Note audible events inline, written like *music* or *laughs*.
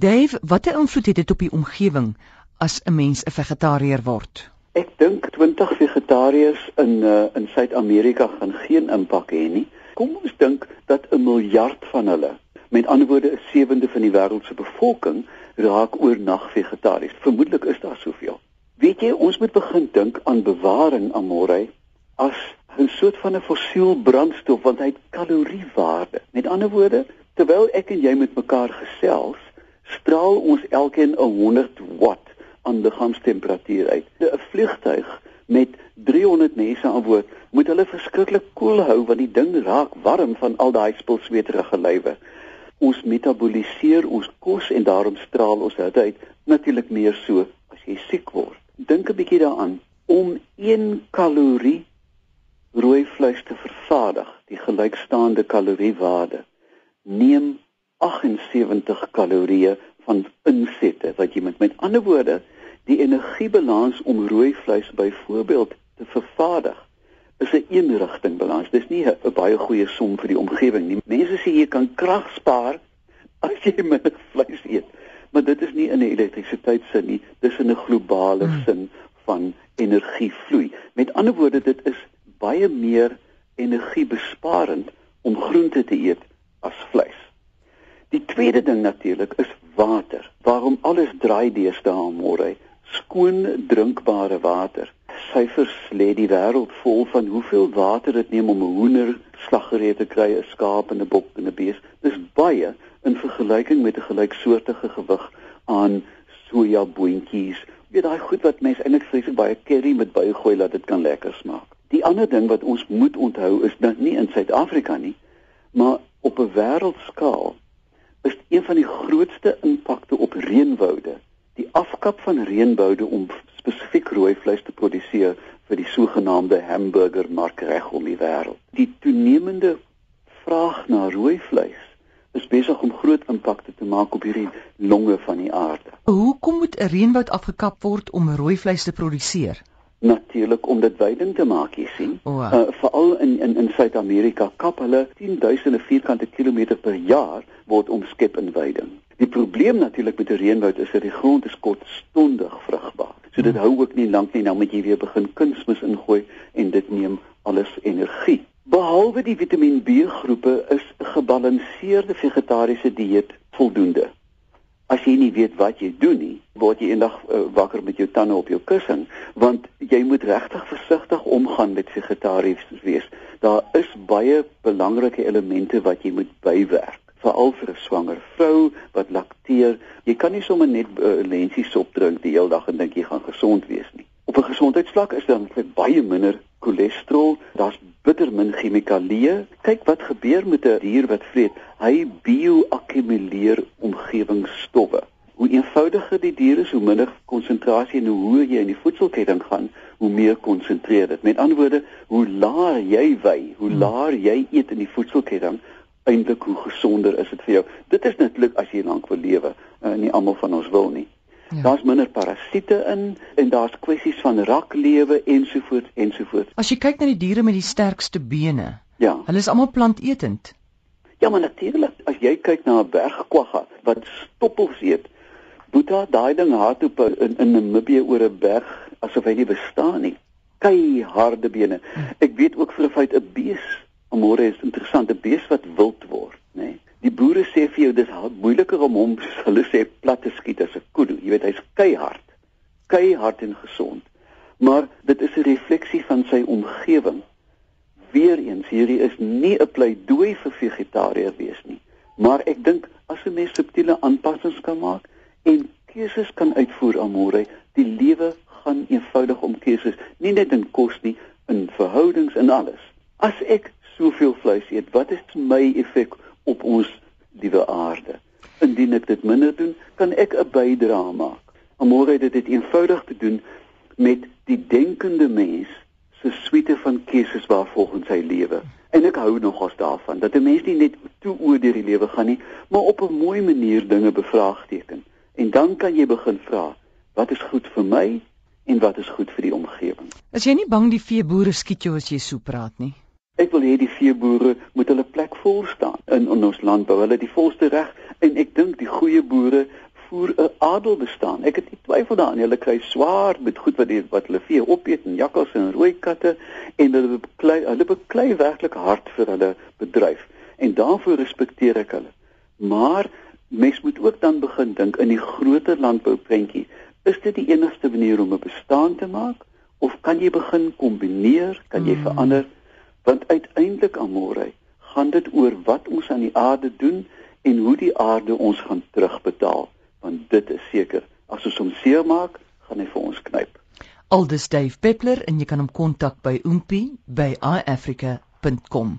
Dave, watter invloed het dit op die omgewing as 'n mens 'n vegetariër word? Ek dink 20 vegetariërs in uh, in Suid-Amerika gaan geen impak hê nie. Kom ons dink dat 'n miljard van hulle, met ander woorde 'n sewende van die wêreld se bevolking, raak oornag vegetaries. Vermoedelik is daar soveel. Weet jy, ons moet begin dink aan bewaring amore as 'n soort van 'n fossiel brandstof want hy het kaloriewaarde. Met ander woorde, terwyl ek en jy met mekaar gesels, straal ons elkeen 'n 100 watt aan liggaamstemperatuur uit. 'n Vliegtuig met 300 mense aan boord moet hulle verskriklik koel cool hou want die ding raak warm van al daai spulsweterige lywe. Ons metaboliseer ons kos en daarom straal ons dit uit natuurlik meer so as jy siek word. Dink 'n bietjie daaraan om 1 kalorie rooi vleis te vervaardig, die gelykstaande kaloriewaarde neem 78 kalorieë van insette wat jy met met ander woorde die energiebalans om rooi vleis byvoorbeeld te vervaardig is 'n eenrigting balans. Dis nie 'n baie goeie som vir die omgewing nie. Mense sê jy kan krag spaar as jy *laughs* minder vleis eet, maar dit is nie in 'n elektrisiteitsin nie, dis in 'n globale hmm. sin van energievloei. Met ander woorde, dit is baie meer energiebesparend om groente te eet as vleis. Die tweede ding natuurlik is water. Waarom alles draai deesdae môre? Skoon drinkbare water. Syfers lê die wêreld vol van hoeveel water dit neem om 'n hoender slaggereed te kry, 'n skaap en 'n bok en 'n bees. Dis baie in vergelyking met 'n gelyksoortige gewig aan sojaboontjies. Jy daai goed wat mense eintlik vreeslik baie curry met baie gooi laat dit kan lekker smaak. Die ander ding wat ons moet onthou is dat nie in Suid-Afrika nie, maar op 'n wêreldskaal is een van die grootste impakte op reënwoude. Die afkap van reënwoude om spesifiek rooi vleis te produseer vir die sogenaamde hamburgermark reg om die wêreld. Die toenemende vraag na rooi vleis is besig om groot impakte te maak op hierdie longe van die aarde. Hoekom moet 'n reënwoud afgekap word om rooi vleis te produseer? Natuurlik om dit veiding te maak jy sien. Oh, uh, veral in in in Suid-Amerika kap hulle 10000 vierkante kilometer per jaar word omskep in veiding die probleem natuurlik met 'n reënwoud is dat die grond is kortstondig vrugbaar. So dit hmm. hou ook nie lank nie nou moet jy weer begin kunsmis ingooi en dit neem alles energie. Behalwe die Vitamiin B groepe is 'n gebalanseerde vegetariese dieet voldoende. As jy nie weet wat jy doen nie, word jy eendag uh, wakker met jou tande op jou kussing, want jy moet regtig versigtig omgaan met vegetaries wees. Daar is baie belangrike elemente wat jy moet bywerk, veral vir 'n swanger vrou wat lakteer. Jy kan nie sommer net uh, lensies sop drink die hele dag en dink jy gaan gesond wees nie. Op 'n gesondheidsvlak is eintlik baie minder cholesterol, daar's bitter min chemikalieë. Kyk wat gebeur met 'n dier wat vreet. Hy bioakkumuleer omgewingsstowwe. Hoe eenvoudiger die dier is, hoe minder konsentrasie en hoe hoër jy in die voedselketting gaan, hoe meer konsentreer dit. Met ander woorde, hoe laer jy wy, hoe hmm. laer jy eet in die voedselketting, eintlik hoe gesonder is dit vir jou. Dit is netlik as jy lank wil lewe. Uh, nie almal van ons wil nie. Ja. Daar's minder parasiete in en daar's kwessies van raklewe ensovoorts ensovoorts. As jy kyk na die diere met die sterkste bene, ja. Hulle is almal plantetend. Ja, maar natuurlik, as jy kyk na 'n bergkwagga wat stoppels eet, boeta daai ding hardloop in in Namibië oor 'n berg asof hy nie bestaan nie. Kei harde bene. Ek weet ook vir 'n feit 'n bees, môre is interessant, 'n bees wat wild word, nê? Nee? Die boere sê vir jou dis moeiliker om hom, hulle sê plat te skiet as 'n kudu. Jy weet hy's keihard. Keihard en gesond. Maar dit is 'n refleksie van sy omgewing. Weereens hierdie is nie 'n pleidooi vir vegetariër wees nie, maar ek dink as 'n mens subtiele aanpassings kan keuses kan uitvoer amore, die lewe gaan eenvoudig om keuses, nie net in kos nie, in verhoudings en alles. As ek soveel vleis eet, wat is my effek op ons liewe aarde. Indien ek dit minder doen, kan ek 'n bydrae maak. Amore dit dit eenvoudig te doen met die denkende mens se suite van keuses waar volgens sy lewe. En ek hou nogals daarvan dat 'n mens nie net toe oor die lewe gaan nie, maar op 'n mooi manier dinge bevraagteken. En dan kan jy begin vra, wat is goed vir my en wat is goed vir die omgewing? As jy nie bang die veeboere skiet jou as jy so praat nie. Ek wil hê die veeboere moet hulle plek vol staan in, in ons landbou. Hulle het die volste reg en ek dink die goeie boere voer 'n adel bestaan. Ek het nie twyfel daaraan hulle kry swaar met goed wat die, wat hulle vee opeet en jakkals en rooi katte en hulle beklei hulle beklei werklik hard vir hulle bedryf en daarvoor respekteer ek hulle. Maar mens moet ook dan begin dink in die groter landbouprentjie. Is dit die enigste manier om 'n bestaan te maak of kan jy begin kombineer? Kan jy hmm. verander? Want uiteindelik almore gaan dit oor wat ons aan die aarde doen en hoe die aarde ons gaan terugbetaal. Want dit is seker, as ons hom seermaak, gaan hy vir ons knyp. Aldus Dave Peppler en jy kan hom kontak by oompie by iafrica.com.